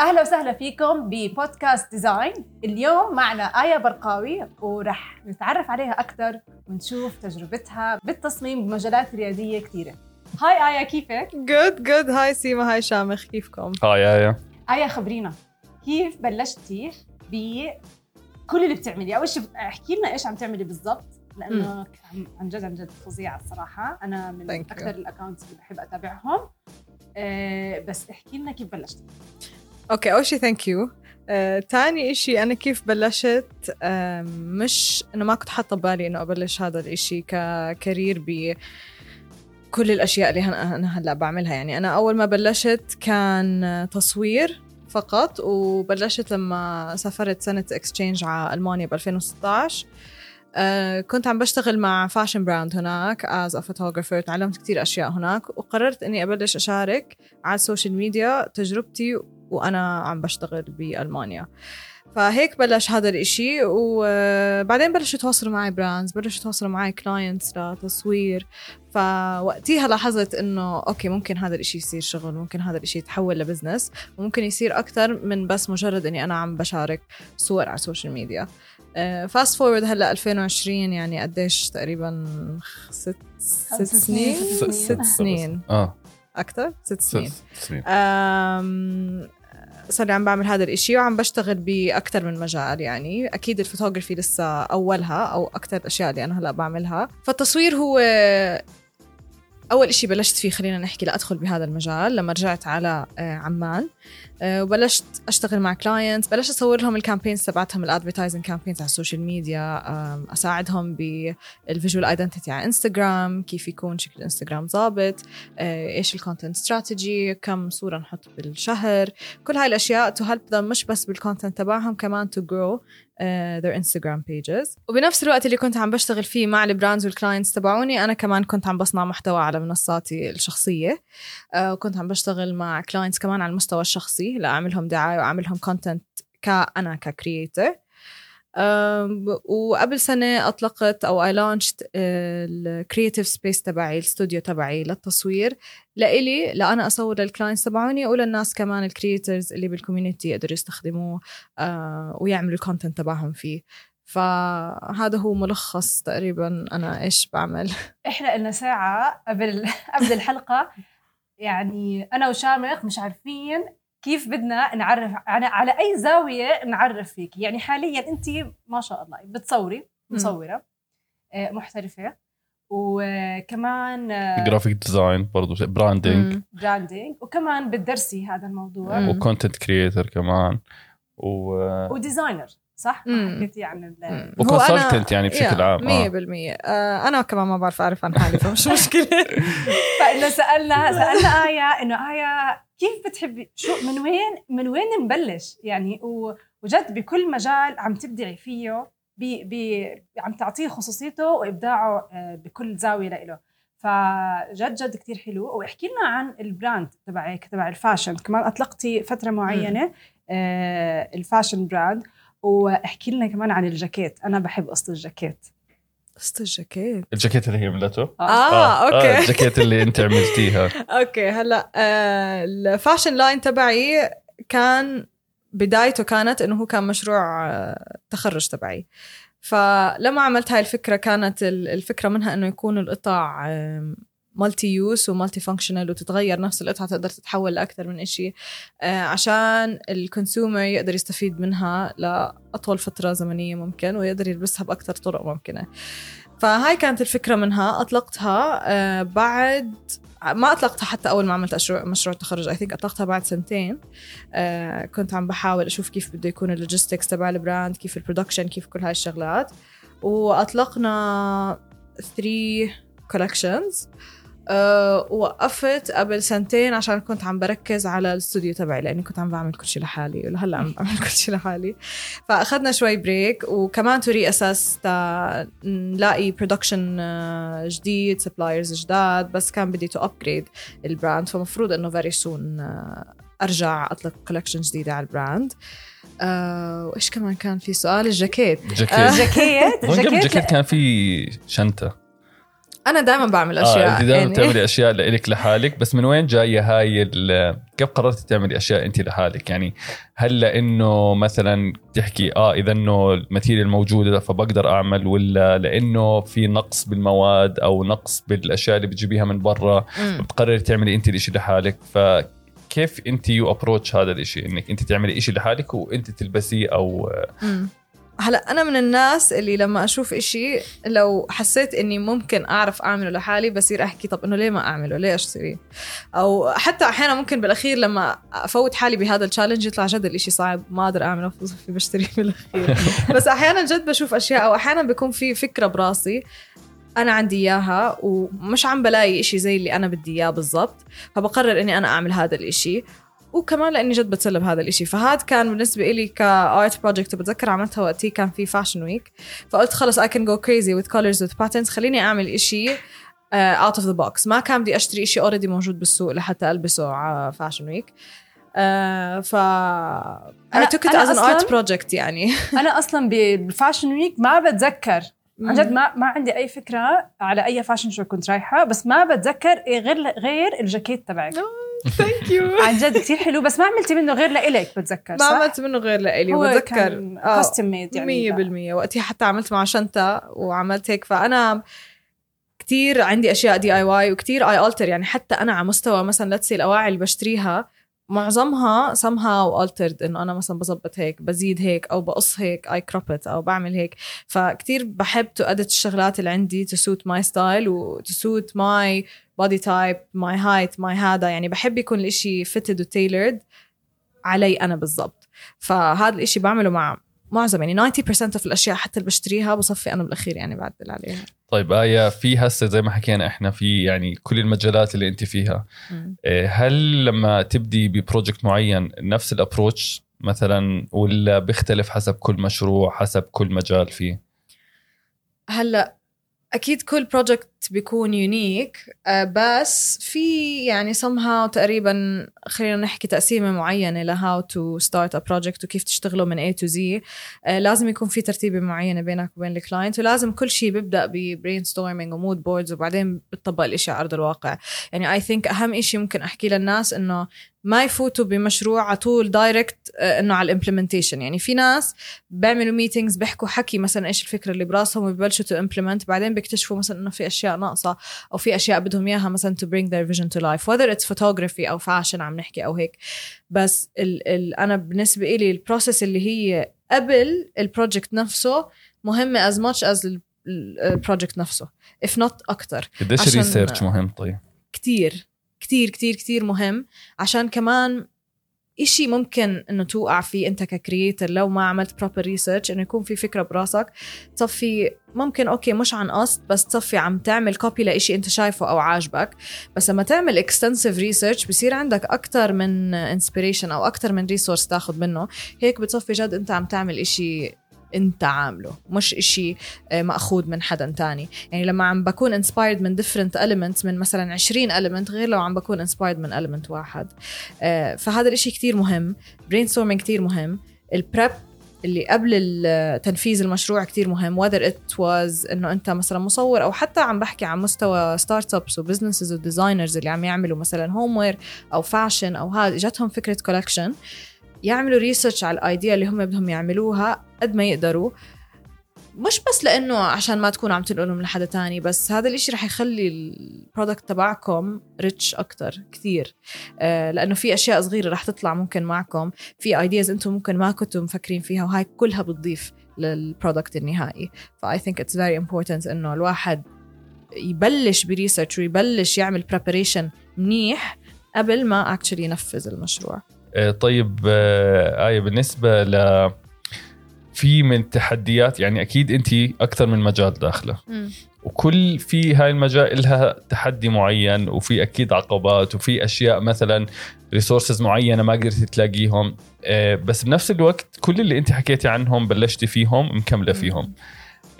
أهلا وسهلا فيكم ببودكاست Design. اليوم معنا آية برقاوي ورح نتعرف عليها أكثر ونشوف تجربتها بالتصميم بمجالات ريادية كثيرة. hi آية كيفك؟ good good hi سيما hi شامخ. كيفكم؟ hi آية. آية خبرينا. كيف بلشتي بكل اللي بتعملي؟ أول شيء احكي لنا إيش عم تعملي بالضبط لأنه عن جد عن جد فظيعة الصراحة. أنا من Thank أكثر ال accounts اللي بحب أتابعهم. أه بس احكي لنا كيف بلشتي. okay اول شيء thank you تاني إشي أنا كيف بلشت؟ آه مش إنه ما كنت حاطة ببالي إنه أبلش هذا الإشي ك career ب كل الأشياء اللي أنا هلأ بعملها. يعني أنا أول ما بلشت كان تصوير فقط وبلشت لما سافرت سنة exchange على ألمانيا ب 2016 Uh, كنت عم بشتغل مع fashion brand هناك as a photographer تعلمت كثير أشياء هناك وقررت إني أبلش أشارك على ال social media تجربتي وأنا عم بشتغل بألمانيا. فهيك بلش هذا الإشي وبعدين بلشوا يتواصلوا معي brands بلشوا يتواصلوا معي clients لتصوير. فوقتيها لاحظت إنه okay ممكن هذا الإشي يصير شغل ممكن هذا الإشي يتحول ل business وممكن يصير أكثر من بس مجرد إني أنا عم بشارك صور على ال social media fast forward هلأ 2020 يعني قديش تقريبا ست ست سنين؟ ست سنين. آه. أكثر ست سنين. ست سنين صار عم بعمل هذا الإشي وعم بشتغل بأكثر من مجال يعني أكيد الفوتوغرافي لسه أولها أو أكثر الأشياء اللي أنا هلأ بعملها. فالتصوير هو أول إشي بلشت فيه خلينا نحكي لأدخل بهذا المجال لما رجعت على آه، عمان. آه، وبلشت أشتغل مع clients بلشت اصور لهم ال campaigns تبعتهم ال advertising campaigns على ال social media أساعدهم بال visual identity على انستغرام كيف يكون شكل انستغرام ظابط آه، إيش ال content strategy كم صورة نحط بالشهر كل هاي الأشياء to help مش بس بال content تبعهم كمان to grow their Instagram pages. وبنفس الوقت اللي كنت عم بشتغل فيه مع ال brands وال clients تبعوني أنا كمان كنت عم بصنع محتوى على منصاتي الشخصية. uh, وكنت عم بشتغل مع clients كمان على المستوى الشخصي لأعملهم دعاية وأعملهم content كأنا ك creator وقبل سنة أطلقت أو I launched ال creative space تبعي الاستوديو تبعي للتصوير. لإلي لأنا أصور لل clients تبعوني وللناس كمان ال creators اللي بال community يقدروا يستخدموه آه، ويعملوا ال content تبعهم فيه. فهذا هو ملخص تقريبا أنا إيش بعمل. إحنا لنا ساعة قبل قبل الحلقة. يعني أنا وشامخ مش عارفين كيف بدنا نعرف على على أي زاوية نعرف فيك. يعني حاليا أنت ما شاء الله بتصوري مصورة آه، محترفة وكمان graphic design برضه branding branding وكمان بتدرسي هذا الموضوع. و content creator كمان. و و designer صح؟ حكيتي عن و consultant يعني بشكل عام. 100% آه. آه أنا كمان ما بعرف أعرف عن حالي فمش مشكلة. فإنه سالنا سألنا آية إنه آية كيف بتحبي شو من وين من وين نبلش؟ يعني وجد بكل مجال عم تبدعي فيه بي بي عم تعطيه خصوصيته وإبداعه آه، بكل زاوية لإله. فجد جد كتير حلو. واحكي لنا عن ال brand تبعك تبع ال fashion. كمان أطلقتي فترة معينة آه ال fashion brand. واحكي لنا كمان عن الجاكيت. أنا بحب قصة الجاكيت. قصة الجاكيت. الجاكيت اللي هي عملته آه, آه okay آه الجاكيت اللي أنت عملتيها. okay هلأ آه ال fashion line تبعي كان بدايته كانت إنه هو كان مشروع آه تخرج تبعي. فلما عملت هاي الفكرة كانت الفكرة منها إنه يكون القطع multi-use و multi-functional وتتغير نفس القطعة تقدر تتحول لأكثر من شيء آه عشان ال consumer يقدر يستفيد منها لأطول فترة زمنية ممكن ويقدر يلبسها بأكثر طرق ممكنة. فهاي كانت الفكرة منها. أطلقتها آه بعد ما أطلقتها حتى أول ما عملت مشروع مشروع التخرج. I think أطلقتها بعد سنتين. آه كنت عم بحاول أشوف كيف بده يكون ال logistics تبع ال brand كيف ال production كيف كل هاي الشغلات. وأطلقنا 3 collections أه وقفت قبل سنتين عشان كنت عم بركز على الاستوديو تبعي لأني كنت عم بعمل كل شيء لحالي ولهلأ عم بعمل كل شيء لحالي. فأخذنا شوي break وكمان to reassess تا نلاقي production آه، جديد suppliers جداد بس كان بدي to upgrade ال brand فمفروض إنه very soon آه، أرجع أطلق collection جديدة على ال brand آه وإيش كمان كان في سؤال؟ الجاكيت. جاكيت جاكيت الجاكيت كان في شنطة. أنا دائما بعمل آه أشياء انت دائما يعني. بتعملي أشياء لإلك لحالك بس من وين جاية هاي كيف قررتي تعملي أشياء انت لحالك؟ يعني هل لأنه مثلا تحكي آه إذا إنه ال material موجودة فبقدر أعمل ولا لإنه في نقص بالمواد أو نقص بالأشياء اللي بتجيبيها من برا. بتقرري تعملي انت الإشي لحالك؟ فكيف انت you approach هذا الإشي؟ إنك انت تعملي إشي لحالك وانت تلبسيه أو مم. هلا أنا من الناس اللي لما أشوف إشي لو حسيت إني ممكن أعرف أعمله لحالي بصير أحكي طب إنه ليه ما أعمله؟ ليه اشتريه أو حتى أحيانا ممكن بالأخير لما أفوت حالي بهذا ال challenge يطلع جد الإشي صعب ما أقدر أعمله في بشتريه بالأخير. بس أحيانا جد بشوف أشياء أو أحيانا بيكون في فكرة براسي أنا عندي إياها ومش عم بلاقي إشي زي اللي أنا بدي إياه بالضبط فبقرر إني أنا أعمل هذا الإشي. وكمان لأني جد بتسلى بهذا الإشي. فهذا كان بالنسبة لي ك art project بتذكر عملتها وقتي كان في fashion week فقلت خلص I can go crazy with colors with patterns. خليني أعمل إشي out of the box. ما كان بدي أشتري إشي already موجود بالسوق لحتى ألبسه على fashion week uh, ف it أنا as an art أصلاً- project يعني. أنا أصلا بال fashion week ما بتذكر. عن جد ما ما عندي أي فكرة على أي fashion شو كنت رايحة بس ما بتذكر إيه غير غير الجاكيت تبعك. thank you عن جد كثير حلو بس ما عملتي منه غير لإلك بتذكر ما صح؟ عملت منه غير لإلي آه، custom made يعني مية بالمية. وقتها حتى عملت مع شنطة وعملت هيك فأنا كتير عندي أشياء DIY وكتير I alter يعني حتى أنا على مستوى مثلا let's say الأواعي اللي بشتريها معظمها somehow altered إنه أنا مثلا بظبط هيك بزيد هيك أو بقص هيك I crop it أو بعمل هيك. فكتير بحب to edit الشغلات اللي عندي to suit my style و to suit my body type my height my هذا. يعني بحب يكون الإشي fitted و tailored علي أنا بالضبط. فهذا الإشي بعمله مع معظم يعني 90% of الأشياء حتى اللي بشتريها بصفي أنا بالأخير يعني بعدل عليها. طيب آية في هسه زي ما حكينا إحنا في يعني كل المجالات اللي أنت فيها. إيه، هل لما تبدي ب project معين نفس ال approach مثلا ولا بيختلف حسب كل مشروع حسب كل مجال فيه؟ هلأ أكيد كل project بيكون unique بس في يعني somehow تقريبا خلينا نحكي تقسيمة معينة ل how to start a project وكيف تشتغلوا من A to Z. آه، لازم يكون في ترتيبة معينة بينك وبين ال client ولازم كل شيء بيبدأ ب brainstorming و mood boards وبعدين بتطبق الإشي على أرض الواقع. يعني I think أهم شيء ممكن احكي للناس إنه ما يفوتوا بمشروع على طول direct إنه على ال implementation يعني في ناس بيعملوا meetings بيحكوا حكي مثلا إيش الفكرة اللي براسهم وببلشوا to implement بعدين بيكتشفوا مثلا إنه في أشياء ناقصة أو في أشياء بدهم إياها مثلا to bring their vision to life whether it's photography أو fashion عم نحكي أو هيك. بس ال ال أنا بالنسبة لي ال process اللي هي قبل ال project نفسه مهمة as much as ال project نفسه if not أكثر قديش ال research مهم؟ طيب. كتير. كتير كتير كتير مهم. عشان كمان إشي ممكن إنه توقع فيه أنت ك creator لو ما عملت proper research إنه يكون في فكرة براسك تصفي ممكن أوكي مش عن قصد بس تصفي عم تعمل copy لإشي أنت شايفه أو عاجبك. بس لما تعمل extensive research بصير عندك أكثر من inspiration أو أكثر من resource تاخذ منه. هيك بتصفي جد أنت عم تعمل إشي انت عامله مش إشي آه، مأخوذ من حدا تاني. يعني لما عم بكون inspired من different elements من مثلا 20 element غير لو عم بكون inspired من element واحد. آه، فهذا الإشي كتير مهم brainstorming كتير مهم. ال prep اللي قبل تنفيذ المشروع كتير مهم whether it was إنه أنت مثلا مصور أو حتى عم بحكي عن مستوى startups و businesses و designers اللي عم يعملوا مثلا home أو fashion أو هذا جاتهم فكرة collection يعملوا research على ال idea اللي هم بدهم يعملوها قد ما يقدروا. مش بس لأنه عشان ما تكونوا عم تنقلوا من لحدا تاني بس هذا الإشي رح يخلي ال product تبعكم rich أكتر كثير. آه لأنه في أشياء صغيرة رح تطلع ممكن معكم في ideas أنتم ممكن ما كنتوا مفكرين فيها وهاي كلها بتضيف لل product النهائي. ف I think it's very important إنه الواحد يبلش ب research ويبلش يعمل preparation منيح قبل ما actually ينفذ المشروع. طيب آه، آية بالنسبة ل في من تحديات يعني أكيد أنت أكثر من مجال داخلة. وكل في هاي المجال لها تحدي معين وفي أكيد عقبات وفي أشياء مثلا resources معينة ما قدرتي تلاقيهم. آه، بس بنفس الوقت كل اللي أنت حكيتي عنهم بلشتي فيهم مكملة فيهم.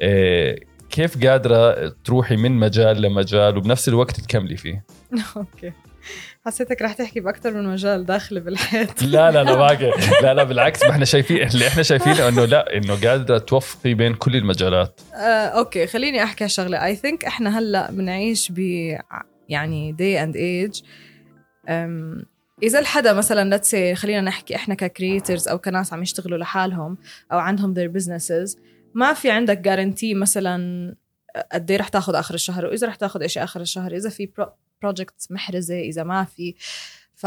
آه، كيف قادرة تروحي من مجال لمجال وبنفس الوقت تكملي فيه؟ أوكي. حسيتك رح تحكي باكثر من مجال داخل بالحيط لا لا لا باقي. لا لا بالعكس ما إحنا شايفين اللي إحنا شايفينه إنه لا إنه قادرة توفقي بين كل المجالات. آه، أوكي خليني أحكي شغلة. I think إحنا هلأ بنعيش ب يعني day and age إذا الحدا مثلا let's خلينا نحكي إحنا ك creators أو كناس عم يشتغلوا لحالهم أو عندهم their businesses ما في عندك guarantee مثلا قد إيه رح تاخذ آخر الشهر وإذا رح تاخذ شيء آخر الشهر إذا في project محرزة إذا ما في. ف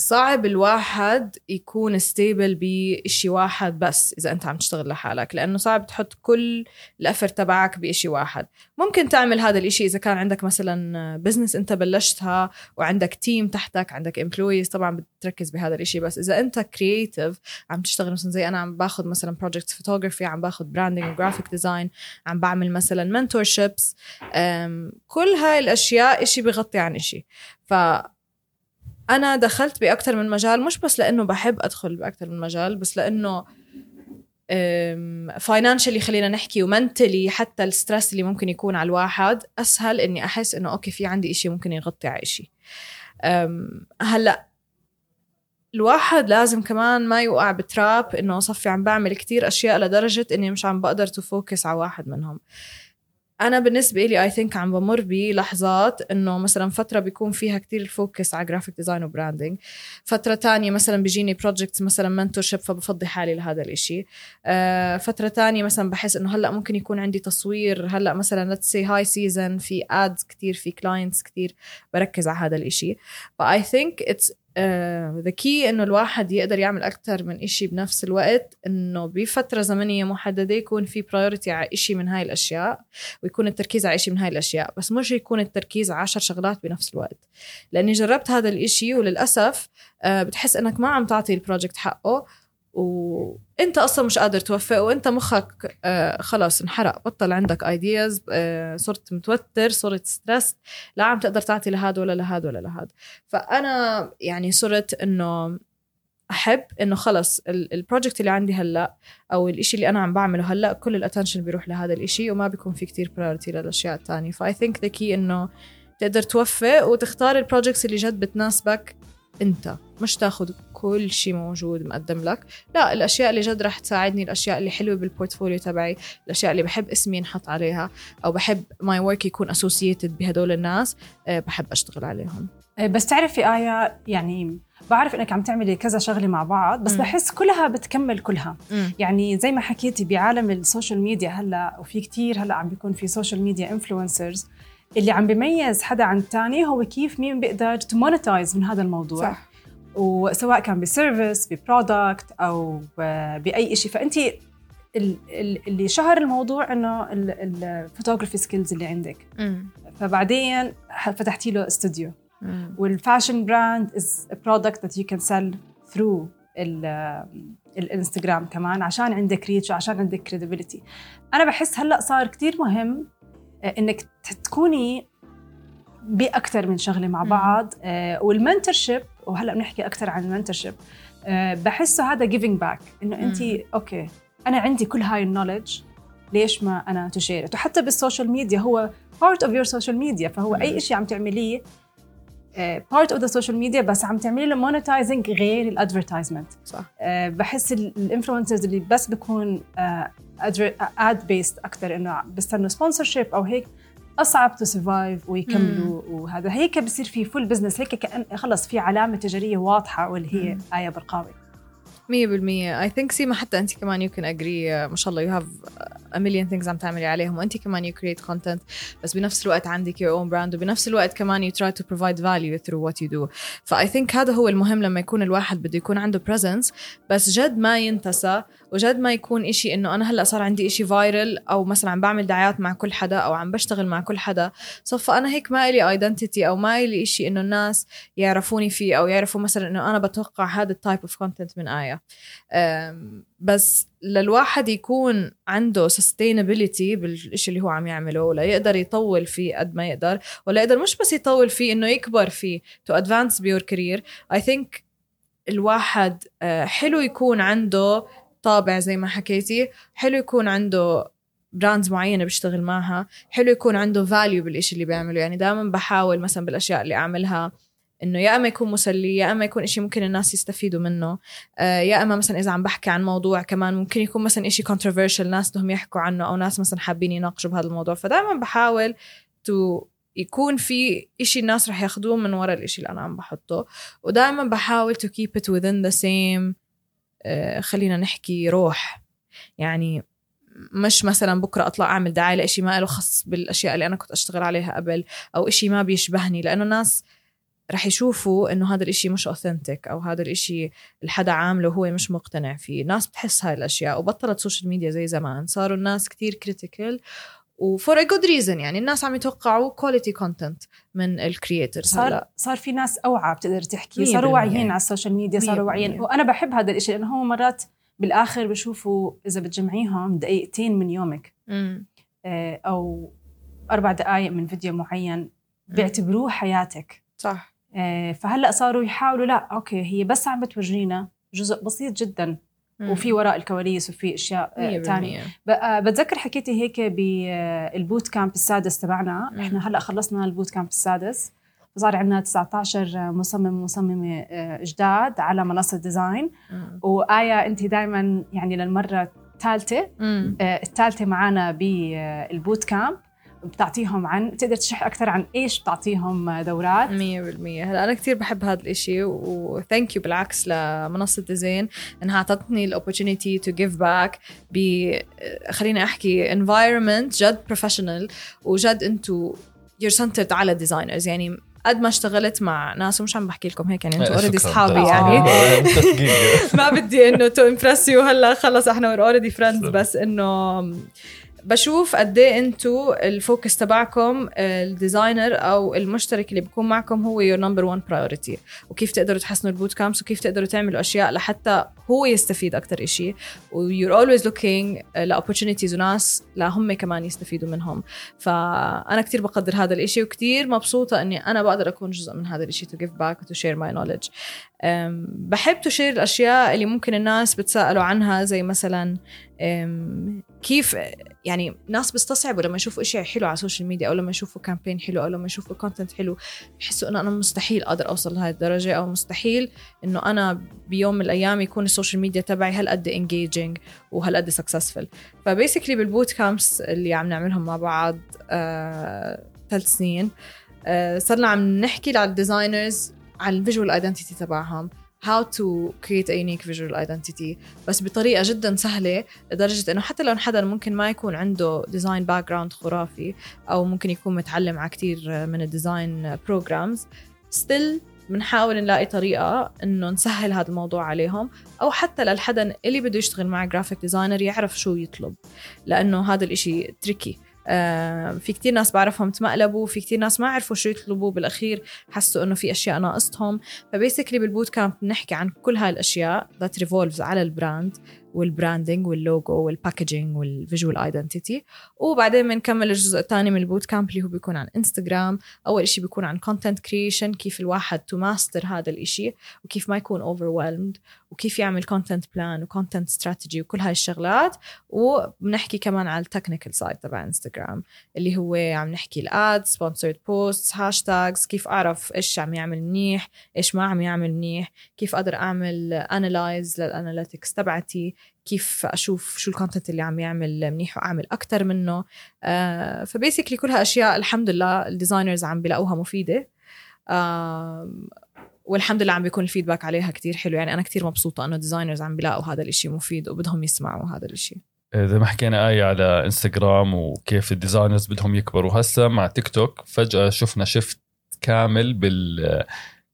صعب الواحد يكون stable بشي واحد بس إذا أنت عم تشتغل لحالك لأنه صعب تحط كل ال effort تبعك بشي واحد. ممكن تعمل هذا الإشي إذا كان عندك مثلا business أنت بلشتها وعندك team تحتك عندك employees طبعا بتركز بهذا الإشي بس. إذا أنت creative عم تشتغل مثلا زي أنا عم باخذ مثلا project photography عم باخذ branding و graphic design عم بعمل مثلا mentorships كل هاي الأشياء إشي بغطي عن إشي. ف أنا دخلت باكثر من مجال مش بس لأنه بحب أدخل باكثر من مجال بس لأنه financially خلينا نحكي و mentally حتى ال stress اللي ممكن يكون على الواحد أسهل إني أحس إنه أوكي في عندي إشي ممكن يغطي على إشي. هلأ الواحد لازم كمان ما يوقع ب trap إنه صفي عم بعمل كتير أشياء لدرجة إني مش عم بقدر to focus على واحد منهم. أنا بالنسبة لي I think عم بمر بلحظات إنه مثلا فترة بيكون فيها كتير ال focus على graphic design و branding فترة تانية مثلا بيجيني projects مثلا mentorship فبفضي حالي لهذا الإشي. آه فترة تانية مثلا بحس إنه هلأ ممكن يكون عندي تصوير. هلأ مثلا let's say هاي season في ads كتير في clients كتير بركز على هذا الإشي. ف I think it's the key إنه الواحد يقدر يعمل أكثر من إشي بنفس الوقت إنه بفترة زمنية محددة يكون في priority على إشي من هاي الأشياء ويكون التركيز على إشي من هاي الأشياء بس مش يكون التركيز على عشر شغلات بنفس الوقت. لأني جربت هذا الإشي وللأسف آه، بتحس إنك ما عم تعطي ال project حقه وانت أصلا مش قادر توفق وانت مخك آه خلاص انحرق. بطل عندك ideas آه صرت متوتر صرت stress لا عم تقدر تعطي لهذا ولا لهذا ولا لهذا فأنا يعني صرت إنه أحب إنه خلص ال project اللي عندي هلأ أو الإشي اللي أنا عم بعمله هلأ كل ال attention بيروح لهذا الإشي وما بيكون في كتير priority للأشياء الثانية ف I think the key إنه تقدر توفق وتختار ال projects اللي جد بتناسبك. انت مش تاخذ كل شيء موجود مقدم لك لا الأشياء اللي جد رح تساعدني الأشياء اللي حلوة بال portfolio تبعي الأشياء اللي بحب اسمي ينحط عليها أو بحب my work يكون associated بهدول الناس آه، بحب أشتغل عليهم آه، بس تعرفي آية يعني بعرف إنك عم تعملي كذا شغلة مع بعض بس م. بحس كلها بتكمل كلها م. يعني زي ما حكيتي بعالم ال social media هلأ وفي كتير هلأ عم بيكون في social media influencers اللي عم بيميز حدا عن الثاني هو كيف مين بيقدر to monetize من هذا الموضوع. صح. وسواء كان ب service ب product أو بأي شيء فانت اللي شهر الموضوع إنه ال photography skills اللي عندك. فبعدين فتحتي له استوديو وال fashion brand از product that you can sell through الانستغرام كمان عشان عندك reach وعشان عندك credibility أنا بحس هلأ صار كتير مهم آه، إنك تكوني باكثر من شغلة مع بعض. آه وال mentorship وهلأ بنحكي أكثر عن ال mentorship آه بحسه هذا giving back إنه أنت okay أنا عندي كل هاي ال knowledge ليش ما أنا to share وحتى بال social media هو part of your social media فهو. أي شيء عم تعمليه part of the social media بس عم تعملي له monetizing غير ال advertisement صح. uh, بحس ال influencers اللي بس بيكون ad based أكثر إنه بيستنوا sponsorship أو هيك أصعب to survive ويكملوا وهذا. هيك بصير في full business هيك كان خلص في علامة تجارية واضحة واللي هي آية برقاوي 100% I think سيما حتى انت كمان you can agree ما شاء الله يو هاف ا مليون ثينجز عم تعملي عليهم وانت كمان you create content بس بنفس الوقت عندك your own brand وبنفس الوقت كمان you try to provide value through what you do ف I think هذا هو المهم لما يكون الواحد بده يكون عنده presence بس جد ما ينتسى وجد ما يكون إشي إنه أنا هلأ صار عندي إشي viral أو مثلا عم بعمل دعايات مع كل حدا أو عم بشتغل مع كل حدا. صفى أنا هيك ما إلي identity أو ما إلي إشي إنه الناس يعرفوني فيه أو يعرفوا مثلا إنه أنا بتوقع هذا ال type of content من آية. بس للواحد يكون عنده sustainability بالشيء اللي هو عم يعمله ولا يقدر يطول فيه قد ما يقدر ولا يقدر مش بس يطول فيه إنه يكبر فيه to advance ب your career I think الواحد آه، حلو يكون عنده طابع زي ما حكيتي. حلو يكون عنده brands معينة بيشتغل معها. حلو يكون عنده value بالإشي اللي بيعمله. يعني دائما بحاول مثلا بالأشياء اللي أعملها إنه يا أما يكون مسلي يا أما يكون إشي ممكن الناس يستفيدوا منه. آه يا أما مثلا إذا عم بحكي عن موضوع كمان ممكن يكون مثلا إشي controversial ناس بدهم يحكوا عنه أو ناس مثلا حابين يناقشوا بهذا الموضوع. فدائما بحاول تو يكون في إشي الناس رح ياخذوه من وراء الإشي اللي أنا عم بحطه. ودائما بحاول to keep it within the same خلينا نحكي روح. يعني مش مثلا بكرة أطلع أعمل دعاية لإشي ما له خص بالأشياء اللي أنا كنت أشتغل عليها قبل أو إشي ما بيشبهني لأنه الناس رح يشوفوا إنه هذا الإشي مش authentic أو هذا الإشي الحدا عامله وهو مش مقتنع فيه. الناس بتحس هاي الأشياء وبطلت social media زي زمان. صاروا الناس كتير critical و for a good reason يعني الناس عم يتوقعوا quality content من ال creators صار صار في ناس أوعى بتقدر تحكي صاروا. واعيين على ال social media صاروا واعيين. وأنا بحب هذا الشيء لأنه هو مرات بالآخر بشوفوا إذا بتجمعيهم دقيقتين من يومك. آه، أو أربع دقائق من فيديو معين بيعتبروه حياتك صح آه، فهلأ صاروا يحاولوا لا okay هي بس عم بتورجينا جزء بسيط جدا. وفي وراء الكواليس وفي أشياء آه، بالمية. ب- آه، بتذكر حكيتي هيك بال bootcamp السادس تبعنا. إحنا هلأ خلصنا ال bootcamp السادس صار عندنا 19 مصمم ومصممه آه، جداد على منصة ديزاين. وآية انت دائما يعني للمرة الثالثة. آه، الثالثة معنا بال bootcamp بتعطيهم عن بتقدر تشرح أكثر عن إيش بتعطيهم دورات مية بالمية هلا أنا كتير بحب هذا الإشي و thank you بالعكس لمنصة ديزاين إنها أعطتني ال opportunity to give back ب خليني أحكي environment جد professional وجد أنتو you're centered على designers يعني قد ما اشتغلت مع ناس ومش عم بحكي لكم هيك يعني أنتوا already. اصحابي يعني تدقيق. ما بدي إنه to impress you هلا خلص إحنا already friends. بس إنه بشوف قد إيه أنتوا ال focus تبعكم ال designer أو المشترك اللي بيكون معكم هو your number 1 priority وكيف تقدروا تحسنوا ال bootcamps وكيف تقدروا تعملوا أشياء لحتى هو يستفيد أكثر شيء و you're always looking ل opportunities وناس لهم كمان يستفيدوا منهم. فأنا كتير بقدر هذا الإشي وكتير مبسوطة إني أنا بقدر أكون جزء من هذا الإشي to give back و to share my knowledge بحب to share الأشياء اللي ممكن الناس بتسألوا عنها زي مثلا كيف يعني ناس بيستصعبوا لما يشوفوا إشياء حلوة على ال social media أو لما يشوفوا campaign حلو أو لما يشوفوا content حلو بحسوا إنه أنا مستحيل أقدر أوصل لهي الدرجة أو مستحيل إنه أنا بيوم من الأيام يكون ال social media تبعي هالقد engaging وهالقد successful ف basically بال bootcamps اللي عم نعملهم مع بعض آه، ثلاث سنين آه، صرنا عم نحكي لل designers عن ال visual identity تبعهم. How to create a unique visual identity. بس بطريقة جدا سهلة لدرجة إنه حتى لو حدا ممكن ما يكون عنده design background خرافي أو ممكن يكون متعلم على كتير من ال design programs still بنحاول نلاقي طريقة إنه نسهل هذا الموضوع عليهم أو حتى للحدا اللي بده يشتغل مع graphic designer يعرف شو يطلب. لأنه هذا الإشي tricky في كتير ناس بعرفهم تمقلبوا في كتير ناس ما عرفوا شو يطلبوا بالأخير حسوا إنه في أشياء ناقصتهم. ف basically بال bootcamp بنحكي عن كل هاي الأشياء that revolves على ال brand. وال branding واللوجو وال packaging وال visual identity وبعدين بنكمل الجزء الثاني من ال bootcamp اللي هو بيكون عن انستغرام أول شيء بيكون عن content creation كيف الواحد to master هذا الإشي وكيف ما يكون overwhelmed وكيف يعمل content plan و content strategy وكل هاي الشغلات. وبنحكي كمان على ال technical side تبع انستغرام اللي هو عم نحكي ال ad sponsored posts hashtags كيف أعرف إيش عم يعمل منيح إيش ما عم يعمل منيح كيف أقدر أعمل analyze لل analytics تبعتي. كيف أشوف شو ال content اللي عم يعمل منيح وأعمل أكثر منه. آه ف basically كلها أشياء الحمد لله ال designers عم بيلاقوها مفيدة. آه والحمد لله عم بيكون ال feedback عليها كتير حلو. يعني أنا كتير مبسوطة إنه designers عم بيلاقوا هذا الإشي مفيد وبدهم يسمعوا هذا الإشي. زي ما حكينا آية على انستغرام وكيف ال designers بدهم يكبروا. هسا مع تيك توك فجأة شفنا shift كامل بال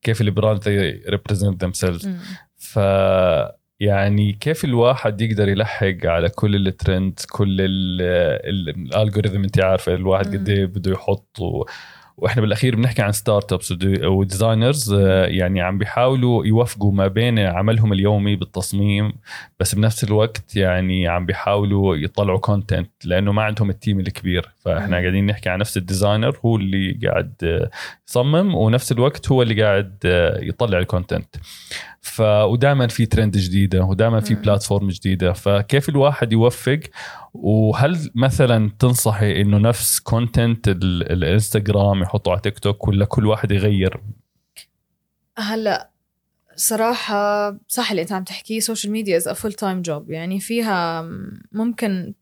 كيف ال brand represent themselves ف يعني كيف الواحد يقدر يلحق على كل الترند كل ال algorithm انت عارفة الواحد. قد إيه بده يحط و... وإحنا بالأخير بنحكي عن startups و designers يعني عم بيحاولوا يوفقوا ما بين عملهم اليومي بالتصميم بس بنفس الوقت يعني عم بيحاولوا يطلعوا content لأنه ما عندهم ال team الكبير فإحنا مم. قاعدين نحكي عن نفس ال designer هو اللي قاعد آه، يصمم ونفس الوقت هو اللي قاعد آه، يطلع ال content ف ودائما في ترند جديدة ودائما في. platform جديدة. فكيف الواحد يوفق؟ وهل مثلا تنصحي إنه نفس content الإنستغرام يحطه على تيك توك ولا كل واحد يغير؟ هلأ صراحة صح اللي أنت عم تحكيه social media is full time job يعني فيها ممكن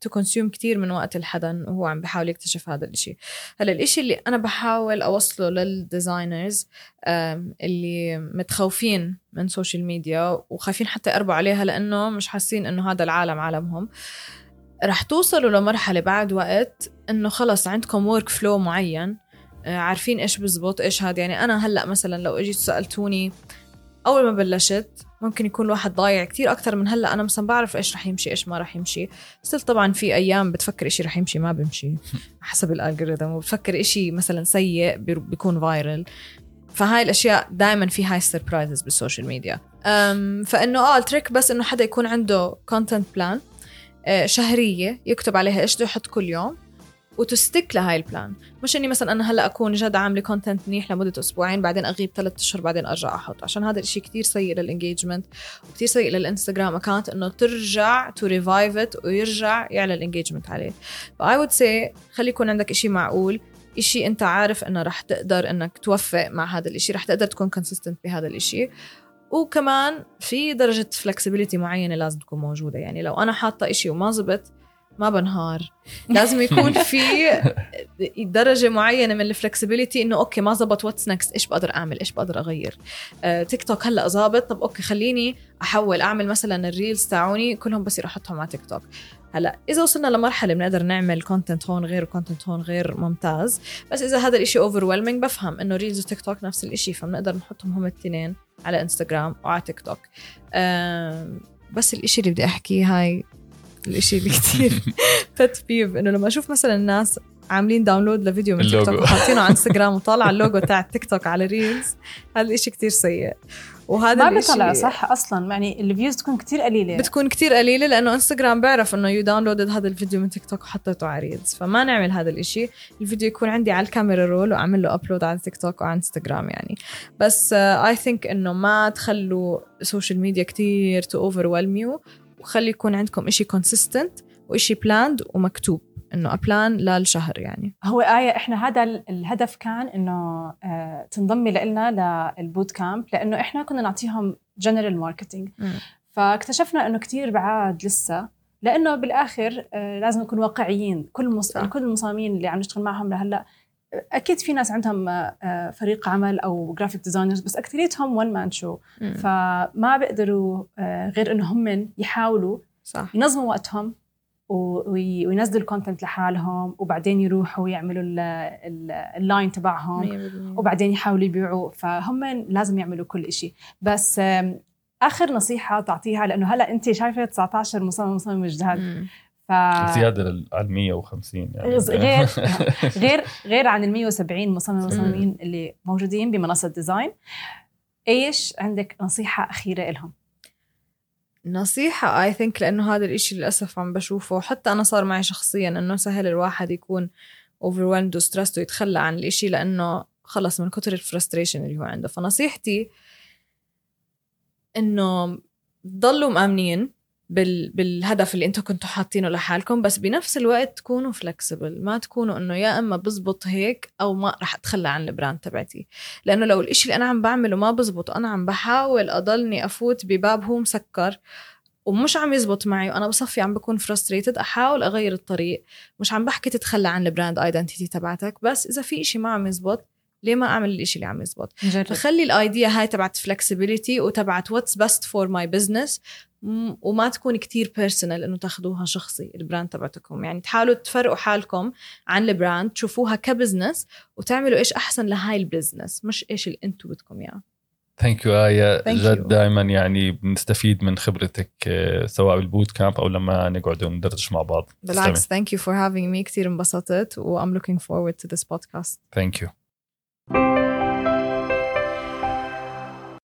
ت consume كتير من وقت الحدا وهو عم بحاول يكتشف هذا الإشي. هلأ الإشي اللي أنا بحاول أوصله لل designers اللي متخوفين من social media وخايفين حتى يقربوا عليها لأنه مش حاسين إنه هذا العالم عالمهم رح توصلوا لمرحلة بعد وقت إنه خلص عندكم workflow معين آه، عارفين إيش بزبط إيش هذا يعني أنا هلأ مثلا لو إجيت سألتوني أول ما بلشت ممكن يكون الواحد ضايع كتير أكثر من هلأ. أنا مثلا بعرف إيش رح يمشي إيش ما رح يمشي. still طبعا في أيام بتفكر إشي رح يمشي ما بيمشي حسب ال algorithm وبتفكر إشي مثلا سيء بي- بيكون viral فهاي الأشياء دائما في هاي surprises بال social media فإنه آه ال trick بس إنه حدا يكون عنده content plan شهرية يكتب عليها إيش بده يحط كل يوم. وت stick لهاي ال plan. مش إني مثلا أنا هلأ أكون جد عاملة content منيح لمدة أسبوعين بعدين أغيب ثلاث أشهر بعدين أرجع أحط. عشان هذا الشيء كتير سيء لل engagement وكتير سيء للإنستغرام account إنه ترجع to revive ويرجع يعلى ال engagement عليه. ف I would say خلي يكون عندك شيء معقول إشي أنت عارف إنه رح تقدر إنك توفق مع هذا الإشي رح تقدر تكون consistent بهذا الإشي. وكمان في درجة flexibility معينة لازم تكون موجودة. يعني لو أنا حاطة إشي وما زبط ما بنهار. لازم يكون في درجة معينة من ال flexibility إنه okay ما زبط what's next إيش بقدر أعمل إيش بقدر أغير. آه، تيك توك هلأ ظابط طب okay خليني أحول أعمل مثلا ال reels تاعوني كلهم بصير أحطهم على تيك توك هلأ إذا وصلنا لمرحلة بنقدر نعمل content هون غير و content هون غير ممتاز. بس إذا هذا الإشي over بفهم إنه reels وتيك توك نفس الإشي فبنقدر نحطهم هم الاثنين على انستغرام وعلى تيك توك آم، بس الإشي اللي بدي أحكيه هاي الإشي اللي كتير pet peeve إنه لما أشوف مثلا الناس عاملين download لفيديو من تيك توك. وحاطينه على انستغرام وطالع اللوجو تاع التيك توك على reels هذا الإشي كتير سيء. وهذا ما الإشي بيطلع صح أصلا يعني ال views تكون كتير قليلة. بتكون كتير قليلة لأنه انستغرام بيعرف إنه you downloaded هذا الفيديو من تيك توك وحطيته على reels فما نعمل هذا الإشي. الفيديو يكون عندي على ال camera roll وأعمل له upload على تيك توك وعلى انستغرام يعني. بس I think إنه ما تخلوا ال social media كتير take over you وخلي يكون عندكم إشي consistent وإشي planned ومكتوب. إنه a plan للشهر يعني. هو آية إحنا هذا ال- الهدف كان إنه آه، تنضمي لنا لل bootcamp لأنه إحنا كنا نعطيهم general marketing. فاكتشفنا إنه كتير بعاد لسه لأنه بالآخر آه، لازم نكون واقعيين. كل مص... كل المصممين اللي عم نشتغل معهم لهلأ أكيد في ناس عندهم آه، آه، فريق عمل أو graphic designers بس أكثريتهم one man show. فما بيقدروا آه، غير إنه هم يحاولوا صح. ينظموا وقتهم وينزلوا ال content لحالهم وبعدين يروحوا يعملوا ال- ال- ال line تبعهم 100% وبعدين يحاولوا يبيعوا. فهم لازم يعملوا كل إشي. بس آخر نصيحة تعطيها لأنه هلأ أنت شايفة 19 مصمم مصمم جداد. ف زيادة لل- على 150 يعني. غير غير غير عن ال 170 مصمم مصممين اللي موجودين بمنصة ديزاين. إيش عندك نصيحة أخيرة لهم نصيحة I think لأنه هذا الإشي للأسف عم بشوفه. حتى أنا صار معي شخصيا إنه سهل الواحد يكون overwhelmed و stressed ويتخلى عن الإشي لأنه خلص من كتر ال frustration اللي هو عنده. فنصيحتي إنه ضلوا مآمنين. بال... بالهدف اللي أنتم كنتوا حاطينه لحالكم بس بنفس الوقت تكونوا flexible ما تكونوا إنه يا إما بزبط هيك أو ما رح أتخلى عن ال brand تبعتي. لأنه لو الإشي اللي أنا عم بعمله ما بزبط وأنا عم بحاول اضلني أفوت بباب هو مسكر ومش عم يزبط معي وأنا بصفي عم بكون frustrated أحاول أغير الطريق. مش عم بحكي تتخلى عن ال brand identity تبعتك بس إذا في إشي ما عم يزبط ليه ما أعمل الإشي اللي عم يزبط؟ فخلي ال idea هاي تبعت flexibility وتبعت what's best for my business وما تكون كتير personal إنه تاخذوها شخصي ال brand تبعتكم. يعني تحاولوا تفرقوا حالكم عن ال brand تشوفوها ك business وتعملوا إيش أحسن لهاي ال business مش إيش اللي أنتم بدكم إياه. Thank you آية. Thank جد. دائما يعني بنستفيد من خبرتك آه، سواء بال bootcamp أو لما نقعد وندردش مع بعض. بالعكس thank you for having me. كتير انبسطت و I'm looking forward to this podcast. ثانك يو